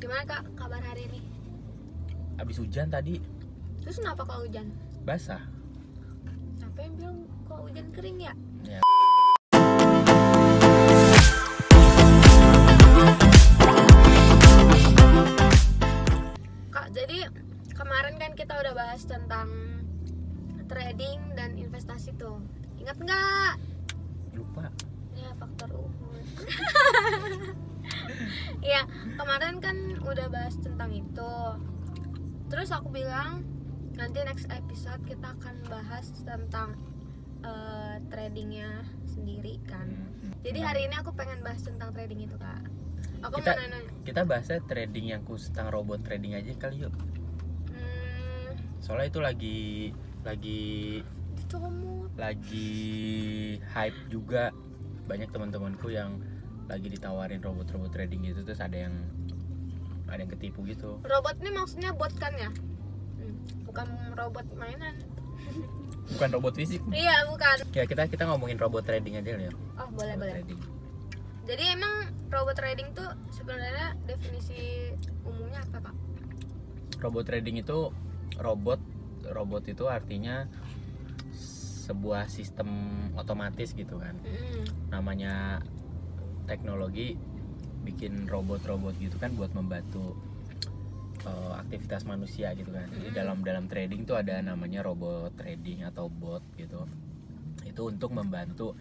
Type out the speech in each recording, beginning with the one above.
Gimana kak kabar hari ini? Abis hujan tadi Terus kenapa kalau hujan? basah. Siapa yang bilang kalau hujan kering ya? Ya. Kak, jadi kemarin kan kita udah bahas tentang trading dan investasi tuh. Ingat nggak? Lupa. Ya faktor umur. Iya, kemarin kan udah bahas tentang itu. Terus aku bilang nanti next episode kita akan bahas tentang eh, tradingnya sendiri kan. Hmm. Jadi hari ini aku pengen bahas tentang trading itu kak. Aku Kita- mau nanya. Kita bahasnya trading yang khusus tentang robot trading aja kali yuk. Hmm, Soalnya itu lagi lagi dicomot. lagi hype juga banyak teman-temanku yang lagi ditawarin robot-robot trading gitu terus ada yang ada yang ketipu gitu Robot ini maksudnya bot kan ya? Hmm, bukan robot mainan. bukan robot fisik Iya bukan. ya kita kita ngomongin robot trading aja ya Oh boleh robot boleh. trading Jadi emang robot trading tuh sebenarnya definisi umumnya apa kak? robot trading itu robot robot itu artinya sebuah sistem otomatis gitu kan Hmm, namanya teknologi bikin robot-robot gitu kan buat membantu eh, aktivitas manusia gitu kan. Jadi Mm. dalam dalam trading tuh ada namanya robot trading atau bot gitu. Itu untuk membantu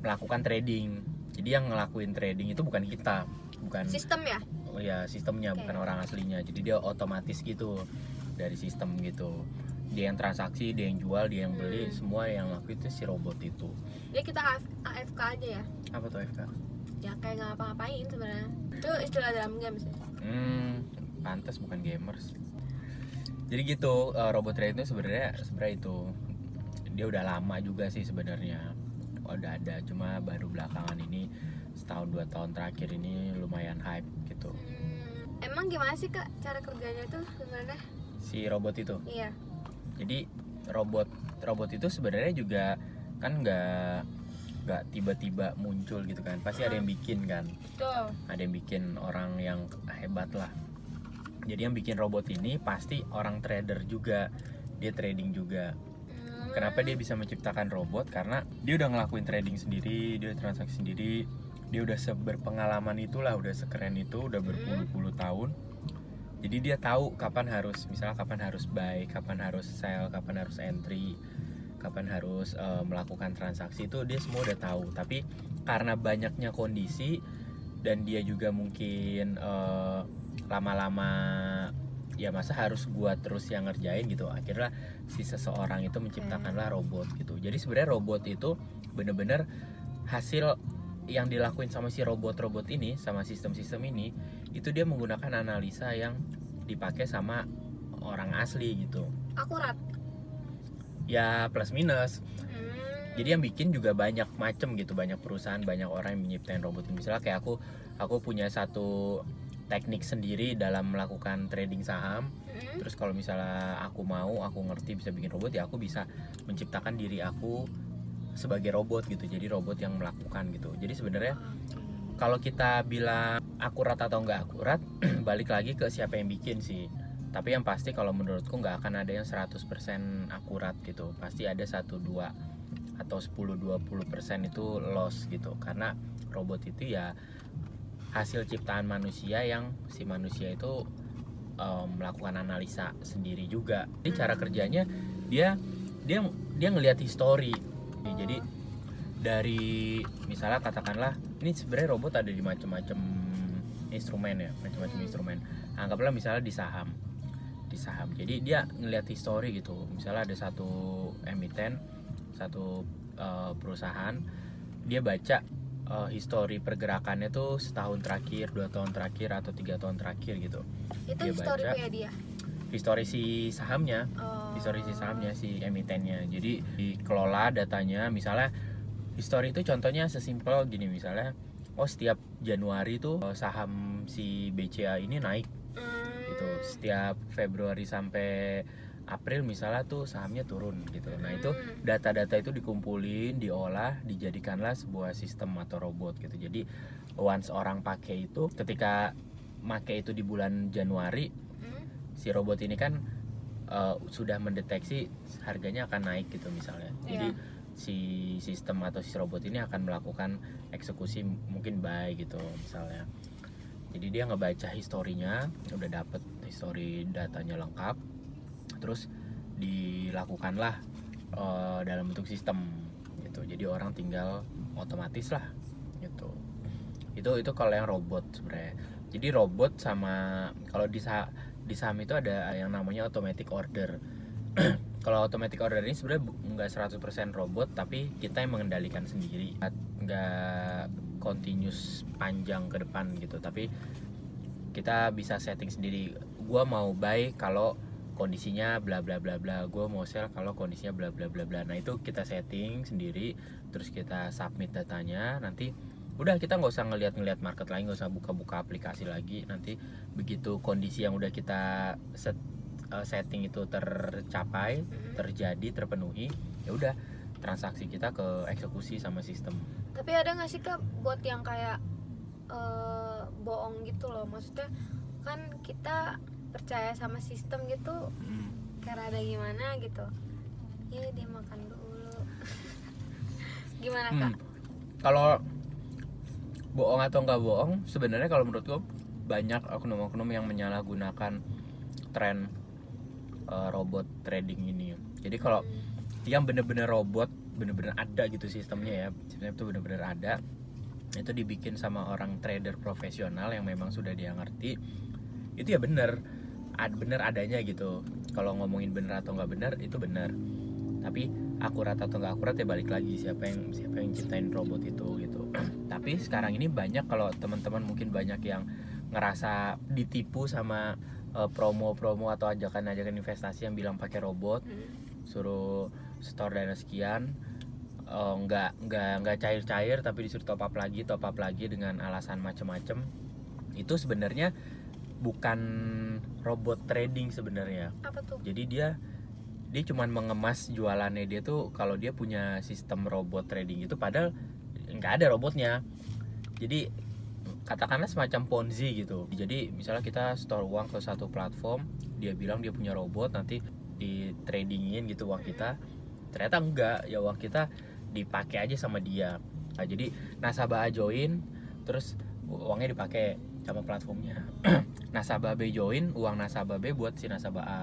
melakukan trading. Jadi yang ngelakuin trading itu bukan kita, bukan Sistem ya? oh ya sistemnya Oke. bukan orang aslinya. Jadi dia otomatis gitu dari sistem gitu. Dia yang transaksi, dia yang jual, dia yang beli, Hmm. semua yang lakuin itu si robot itu. Jadi kita AF- AFK aja ya? Apa tuh FK? Ya kayak nggak ngapa-ngapain sebenarnya. Itu istilah dalam game sih. Hmm, pantas bukan gamers. Jadi gitu, eh, robot trading itu sebenarnya sebenarnya itu dia udah lama juga sih sebenarnya. Udah ada, cuma baru belakangan ini setahun dua tahun terakhir ini lumayan hype gitu. Hmm, emang gimana sih kak cara kerjanya tuh sebenarnya? Si robot itu. Iya. Jadi robot robot itu sebenarnya juga kan nggak nggak tiba-tiba muncul gitu kan. Pasti ada yang bikin kan. Tuh. ada yang bikin orang yang hebat lah. Jadi yang bikin robot ini pasti orang trader juga. Dia trading juga. Hmm, kenapa dia bisa menciptakan robot? Karena dia udah ngelakuin trading sendiri dia transaksi sendiri. Dia udah seberpengalaman itulah udah sekeren itu udah berpuluh-puluh tahun jadi dia tahu kapan harus misalnya kapan harus buy kapan harus sell kapan harus entry kapan harus eh, melakukan transaksi itu dia semua udah tahu. Tapi karena banyaknya kondisi dan dia juga mungkin eh, lama-lama ya masa harus gua terus yang ngerjain gitu akhirnya si seseorang itu menciptakanlah robot gitu. Jadi sebenarnya robot itu bener-bener hasil yang dilakuin sama si robot-robot ini sama sistem-sistem ini itu dia menggunakan analisa yang dipakai sama orang asli gitu. Akurat. ya plus minus. Hmm, jadi yang bikin juga banyak macem gitu banyak perusahaan banyak orang yang menyiptain robot ini. Misalnya kayak aku aku punya satu teknik sendiri dalam melakukan trading saham. Hmm, terus kalau misalnya aku mau aku ngerti bisa bikin robot ya aku bisa menciptakan diri aku sebagai robot gitu jadi robot yang melakukan gitu. Jadi sebenarnya kalau kita bilang akurat atau nggak akurat balik lagi ke siapa yang bikin sih. Tapi yang pasti kalau menurutku nggak akan ada yang 100% akurat gitu. Pasti ada 1 2 atau 10 20% itu loss gitu. Karena robot itu ya hasil ciptaan manusia yang si manusia itu em, melakukan analisa sendiri juga. Jadi cara kerjanya dia dia dia ngelihat histori jadi dari misalnya katakanlah ini sebenarnya robot ada di macam-macam instrumen ya macam-macam instrumen anggaplah misalnya di saham di saham jadi dia ngelihat histori gitu misalnya ada satu emiten satu eh, perusahaan dia baca eh, histori pergerakannya tuh setahun terakhir dua tahun terakhir atau tiga tahun terakhir gitu Itu dia histori baca. dia. histori si sahamnya Oh. Histori si sahamnya si emitennya. Jadi dikelola datanya. Misalnya histori itu contohnya sesimpel gini. Misalnya oh setiap Januari tuh eh, saham si BCA ini naik. Gitu. Setiap Februari sampai April misalnya tuh sahamnya turun gitu. Nah itu data-data itu dikumpulin diolah dijadikanlah sebuah sistem atau robot gitu. Jadi once orang pakai itu ketika make itu di bulan Januari si robot ini kan eh, sudah mendeteksi harganya akan naik gitu misalnya. Jadi Iya. si sistem atau si robot ini akan melakukan eksekusi mungkin buy gitu misalnya. Jadi dia ngebaca historinya udah dapet histori datanya lengkap terus dilakukanlah eh, dalam bentuk sistem gitu. Jadi orang tinggal otomatis lah gitu. Itu itu kalau yang robot sebenarnya. Jadi robot sama kalau di di saham itu ada yang namanya automatic order. Kalau automatic order ini sebenarnya nggak 100% robot tapi kita yang mengendalikan sendiri. Nggak continuous panjang ke depan gitu tapi kita bisa setting sendiri. Gua mau buy kalau kondisinya bla bla bla bla. Gue mau sell kalau kondisinya bla bla bla bla. Nah itu kita setting sendiri terus kita submit datanya. Nanti udah kita nggak usah ngeliat-ngeliat market lagi nggak usah buka-buka aplikasi lagi nanti begitu kondisi yang udah kita set, eh, setting itu tercapai Hmm. terjadi terpenuhi ya udah transaksi kita ke eksekusi sama sistem Tapi ada nggak sih kak buat yang kayak eh, bohong gitu loh? Maksudnya kan kita percaya sama sistem gitu karena ada gimana gitu. Ya dia makan dulu. gimana kak? Hmm. Kalau bohong atau nggak bohong, sebenarnya kalau menurut gue banyak oknum-oknum yang menyalahgunakan tren eh, robot trading ini. Jadi kalau yang bener-bener robot, bener-bener ada gitu sistemnya ya, sistemnya itu bener-bener ada. Itu dibikin sama orang trader profesional yang memang sudah dia ngerti. Itu ya bener, ad, bener adanya gitu. Kalau ngomongin bener atau nggak bener itu bener. Tapi akurat atau nggak akurat ya balik lagi siapa yang siapa yang ciptain robot itu gitu. Tapi sekarang ini banyak kalau teman-teman mungkin banyak yang ngerasa ditipu sama eh, promo-promo atau ajakan-ajakan investasi yang bilang pakai robot Hmm. suruh store dana sekian eh, nggak nggak nggak cair-cair tapi disuruh top up lagi top up lagi dengan alasan macem-macem itu sebenarnya bukan robot trading sebenarnya Apa tuh? jadi dia dia cuman mengemas jualannya dia tuh kalau dia punya sistem robot trading itu padahal nggak ada robotnya. Jadi katakanlah semacam ponzi gitu. Jadi misalnya kita store uang ke satu platform dia bilang dia punya robot nanti di tradingin gitu uang kita. Ternyata enggak ya uang kita dipakai aja sama dia. Nah, jadi nasabah A join terus uangnya dipakai sama platformnya. Nasabah B join uang nasabah B buat si nasabah A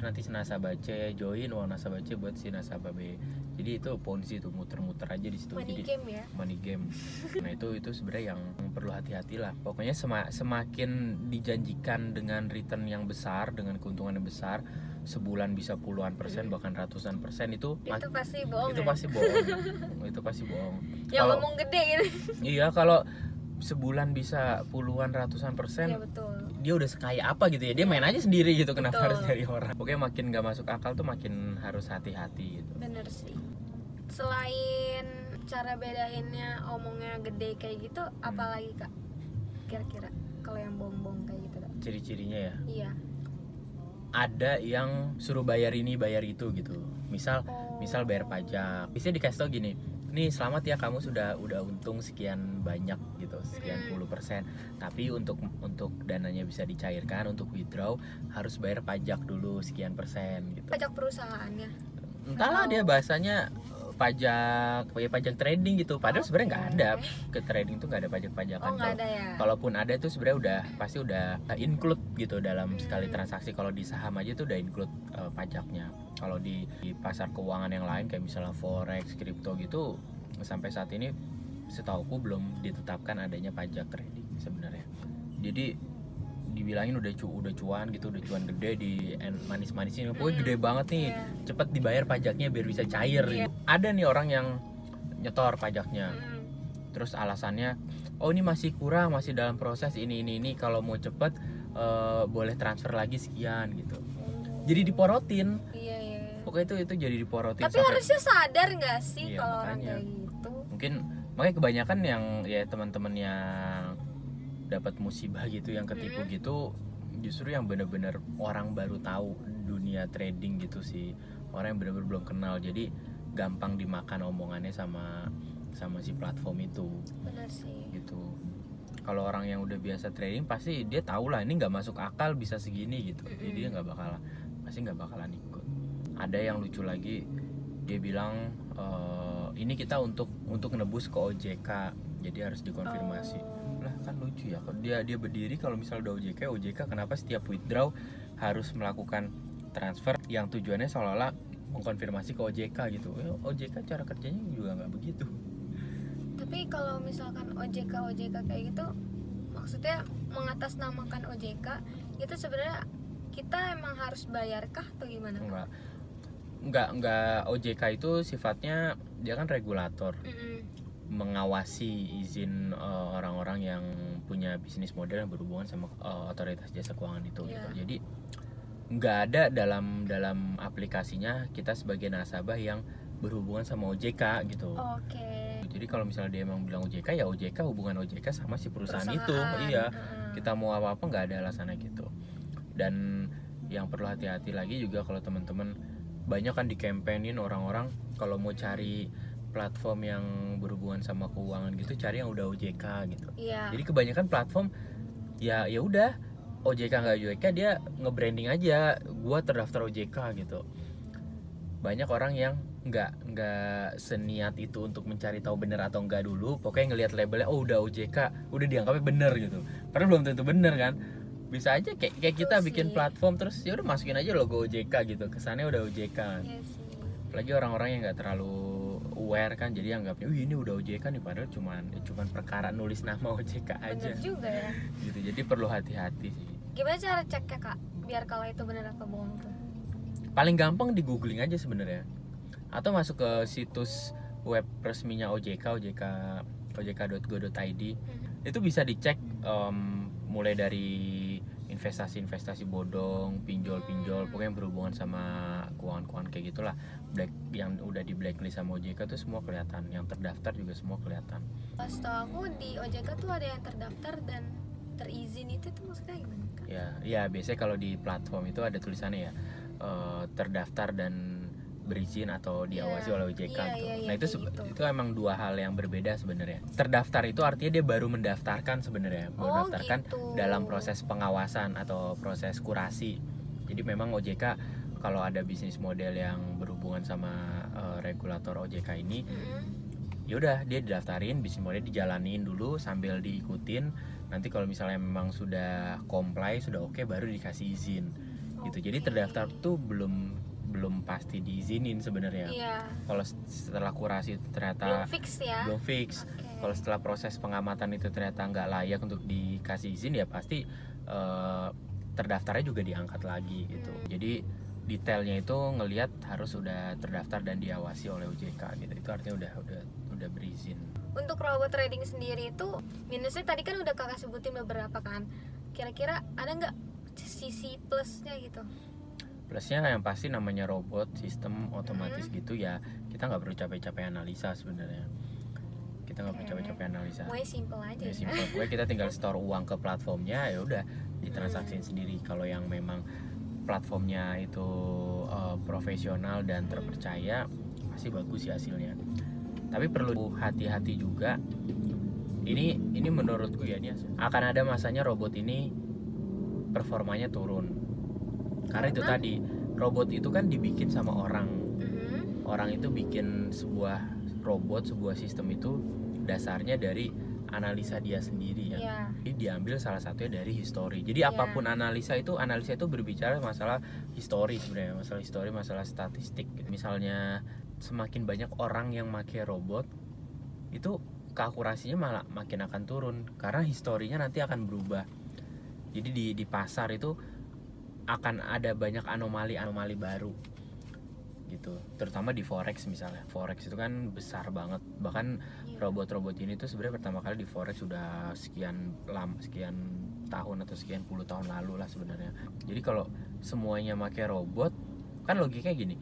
nanti si nasabah C join uang nasabah C buat si nasabah B jadi itu ponzi tuh muter-muter aja di situ Money jadi game ya? money game. Nah itu itu sebenarnya yang perlu hati-hati lah. Pokoknya sema- semakin dijanjikan dengan return yang besar, dengan keuntungan yang besar, sebulan bisa puluhan persen Hmm. bahkan ratusan persen itu Itu pasti bohong itu ya? pasti bohong. itu pasti bohong. Yang ngomong gede gitu. Iya kalau sebulan bisa puluhan ratusan persen Iya betul. Dia udah sekaya apa gitu ya dia main aja sendiri gitu kenapa Betul. harus nyari orang pokoknya makin gak masuk akal tuh makin harus hati-hati gitu Bener sih. Selain cara bedainnya omongnya gede kayak gitu, Hmm. apalagi kak? Kira-kira kalau yang bohong-bohong kayak gitu kak? ciri-cirinya ya Iya. ada yang suruh bayar ini bayar itu gitu misal Oh. misal bayar pajak bisa dikasih tau gini nih selamat ya kamu sudah udah untung sekian banyak gitu sekian Hmm. puluh persen tapi untuk untuk dananya bisa dicairkan untuk withdraw harus bayar pajak dulu sekian persen gitu Pajak perusahaannya. entahlah dia bahasanya eh, pajak kayak pajak trading gitu. Padahal sebenarnya nggak ada. ke trading tuh nggak ada pajak pajakan Oh ada ya? kalaupun ada itu sebenarnya udah pasti udah include gitu dalam Hmm. sekali transaksi. Kalau di saham aja tuh udah include uh, pajaknya. Kalau di, di pasar keuangan yang lain kayak misalnya forex kripto gitu sampai saat ini setauku belum ditetapkan adanya pajak trading sebenarnya. Jadi dibilangin udah cu udah cuan gitu udah cuan gede di manis manisin pokoknya Hmm. gede banget nih Iya. cepet dibayar pajaknya biar bisa cair Iya. gitu. ada nih orang yang nyetor pajaknya Hmm. terus alasannya oh ini masih kurang masih dalam proses ini ini ini kalau mau cepet eh, boleh transfer lagi sekian gitu jadi diporotin Iya iya. pokoknya itu itu jadi diporotin Tapi sampai- harusnya sadar nggak sih Iya, kalau orang kayak gitu? mungkin makanya kebanyakan yang ya teman-teman yang dapat musibah gitu yang ketipu Mm. gitu justru yang bener-bener orang baru tahu dunia trading gitu sih. Orang yang bener-bener belum kenal. Jadi gampang dimakan omongannya sama sama si platform itu. Benar sih. gitu. Kalau orang yang udah biasa trading pasti dia tahu lah ini nggak masuk akal bisa segini gitu. Jadi dia nggak bakalan pasti nggak bakalan ikut. Ada yang lucu lagi dia bilang "Eh, ini kita untuk untuk nebus ke OJK jadi harus dikonfirmasi Oh. lah kan lucu ya dia dia berdiri kalau misalnya udah OJK OJK kenapa setiap withdraw harus melakukan transfer yang tujuannya seolah-olah mengkonfirmasi ke OJK gitu Ya, OJK cara kerjanya juga nggak begitu Tapi kalau misalkan OJK OJK kayak gitu, maksudnya mengatasnamakan OJK itu sebenarnya kita emang harus bayarkah atau gimana? enggak enggak enggak OJK itu sifatnya dia kan regulator Mm-mm. Mengawasi izin eh, orang-orang yang punya bisnis model yang berhubungan sama eh, otoritas jasa keuangan itu Iya. gitu. Jadi nggak ada dalam dalam aplikasinya kita sebagai nasabah yang berhubungan sama OJK gitu. Oke. Jadi kalau misalnya dia emang bilang OJK ya OJK hubungan OJK sama si perusahaan, itu. Perusahaan. Iya. Heeh. Kita mau apa-apa nggak ada alasannya gitu. Dan yang perlu hati-hati lagi juga kalau teman-teman banyak kan dikampanyin orang-orang kalau mau cari platform yang berhubungan sama keuangan gitu cari yang udah OJK gitu. Iya. Jadi kebanyakan platform ya ya udah OJK nggak OJK dia nge-branding aja gua terdaftar OJK gitu. Banyak orang yang nggak nggak seniat itu untuk mencari tahu bener atau enggak dulu pokoknya ngelihat labelnya oh udah OJK udah dianggapnya bener gitu padahal belum tentu bener kan bisa aja kayak kayak kita Betul bikin sih. platform terus ya udah masukin aja logo OJK gitu kesannya udah OJK kan sih. apalagi orang-orang yang nggak terlalu aware kan jadi anggapnya wih ini udah OJK nih padahal cuman ya cuman perkara nulis nama OJK aja Bener juga ya. gitu jadi perlu hati-hati sih Gimana cara ceknya kak? Biar kalau itu bener apa bohong tuh? paling gampang di googling aja sebenarnya atau masuk ke situs web resminya OJK OJK ojk.go.id Mhm. itu bisa dicek em, mulai dari investasi-investasi bodong, pinjol-pinjol, pokoknya yang berhubungan sama keuangan-keuangan kayak gitulah. Black yang udah di blacklist sama OJK tuh semua kelihatan, yang terdaftar juga semua kelihatan. Pas tau aku di OJK tuh ada yang terdaftar dan terizin itu tuh maksudnya gimana? Ya, ya biasanya kalau di platform itu ada tulisannya ya eh, terdaftar dan berizin atau diawasi Iya, oleh OJK iya, gitu. iya, iya, nah itu gitu. itu emang dua hal yang berbeda sebenarnya. Terdaftar itu artinya dia baru mendaftarkan sebenarnya, Oh mendaftarkan gitu. dalam proses pengawasan atau proses kurasi. Jadi memang OJK kalau ada bisnis model yang berhubungan sama eh, regulator OJK ini, Mhm. ya udah dia didaftarin, bisnis model dijalanin dulu sambil diikutin. Nanti kalau misalnya memang sudah comply, sudah oke baru dikasih izin. Gitu. Jadi terdaftar tuh belum belum pasti diizinin sebenarnya. Iya. Kalau setelah kurasi itu ternyata Belum fix ya. belum fix, Oke. kalau setelah proses pengamatan itu ternyata nggak layak untuk dikasih izin ya pasti eh, terdaftarnya juga diangkat lagi gitu Hmm. jadi detailnya itu ngelihat harus sudah terdaftar dan diawasi oleh OJK gitu itu artinya udah udah udah berizin Untuk robot trading sendiri itu minusnya tadi kan udah kakak sebutin beberapa kan. Kira-kira ada nggak sisi plusnya gitu? Plusnya yang pasti namanya robot sistem otomatis gitu ya kita nggak perlu capek-capek analisa sebenarnya. Kita nggak perlu Oke. capek-capek analisa. Pokoknya simple aja. ya ya. gue kita tinggal store uang ke platformnya ya udah ditransaksiin sendiri. Kalau yang memang platformnya itu eh, profesional dan terpercaya pasti bagus sih hasilnya. Tapi perlu hati-hati juga. Ini ini menurutku ya ini akan ada masanya robot ini performanya turun karena itu tadi robot itu kan dibikin sama orang Mhm. orang itu bikin sebuah robot sebuah sistem itu dasarnya dari analisa dia sendiri ya Iya. Jadi diambil salah satunya dari histori. Jadi Iya. apa pun analisa itu analisa itu berbicara masalah histori sebenarnya, masalah histori, masalah statistik. Misalnya semakin banyak orang yang pakai robot itu keakurasinya malah makin akan turun karena historinya nanti akan berubah. Jadi di di pasar itu akan ada banyak anomali-anomali baru. Gitu. Terutama di forex misalnya. Forex itu kan besar banget. Bahkan Iya. robot-robot ini tuh sebenarnya pertama kali di forex sudah sekian lama sekian tahun atau sekian puluh tahun lalu lah sebenarnya. Jadi kalau semuanya pakai robot kan logikanya gini.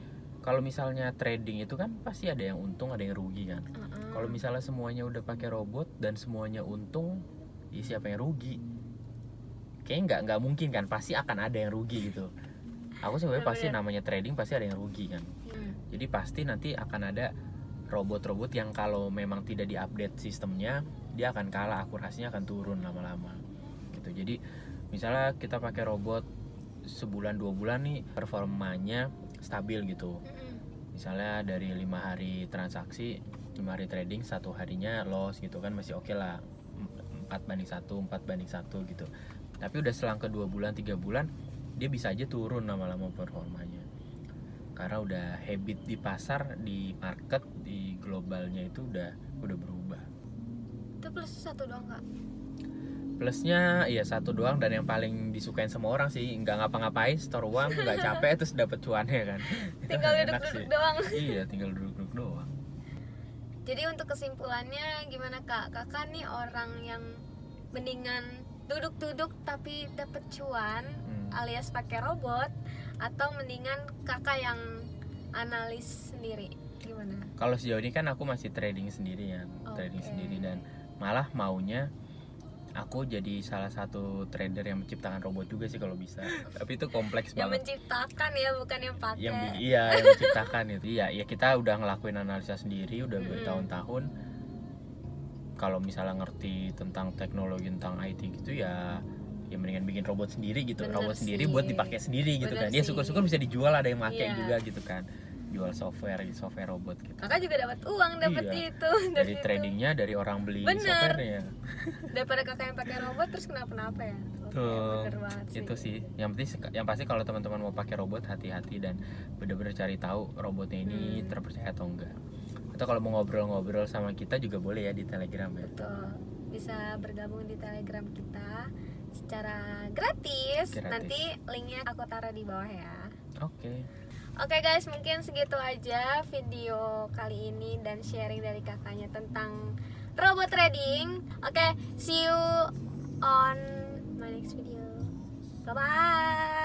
Kalau misalnya trading itu kan pasti ada yang untung ada yang rugi kan. Kalau misalnya semuanya udah pakai robot dan semuanya untung ya siapa yang rugi kayaknya nggak nggak mungkin kan pasti akan ada yang rugi gitu. Aku sebenarnya pasti namanya trading pasti ada yang rugi kan. Hmm. jadi pasti nanti akan ada robot-robot yang kalau memang tidak diupdate sistemnya dia akan kalah akurasinya akan turun lama-lama. Gitu. Jadi misalnya kita pakai robot sebulan dua bulan nih performanya stabil gitu. Mm-mm. misalnya dari lima hari transaksi lima hari trading satu harinya loss gitu kan masih oke lah. Em- empat banding satu empat banding satu gitu tapi udah selang ke dua bulan tiga bulan dia bisa aja turun lama-lama performanya karena udah habit di pasar di market di globalnya itu udah udah berubah. Itu plus satu doang nggak plusnya ya satu doang dan yang paling disukain semua orang sih nggak ngapa-ngapain store uang nggak capek terus dapet cuannya kan. Itu tinggal duduk-duduk doang. Iya tinggal duduk-duduk doang. Jadi untuk kesimpulannya gimana kak? Kakak nih orang yang mendingan duduk-duduk tapi dapet cuan Hmm. alias pakai robot atau mendingan kakak yang analis sendiri. Gimana? Kalau sejauh ini kan aku masih trading sendiri ya trading Oke. sendiri dan malah maunya aku jadi salah satu trader yang menciptakan robot juga sih kalau bisa. Tapi itu kompleks yang banget. menciptakan ya bukan yang pakai. Yang iya yang menciptakan itu. Iya ya kita udah ngelakuin analisa sendiri udah bertahun-tahun kalau misalnya ngerti tentang teknologi tentang IT gitu ya ya mendingan bikin robot sendiri gitu Bener robot sendiri sih. buat dipakai sendiri gitu Bener kan ya sih. syukur-syukur bisa dijual ada yang pakai Iya. juga gitu kan jual software software robot gitu kakak juga dapat uang dapat Iya. itu dari situ. tradingnya dari orang beli Bener. softwarenya daripada kakak yang pakai robot terus kenapa-napa ya Oke, Tuh, sih. itu sih yang penting yang pasti kalau teman-teman mau pakai robot hati-hati dan bener-bener cari tahu robotnya ini Hmm. terpercaya atau enggak atau kalau mau ngobrol-ngobrol sama kita juga boleh ya di telegram ya Betul. Bisa bergabung di Telegram kita secara gratis. Gratis. Nanti linknya aku taruh di bawah ya. oke Oke guys, mungkin segitu aja video kali ini dan sharing dari kakaknya tentang robot trading. Oke, see you on my next video. Bye bye.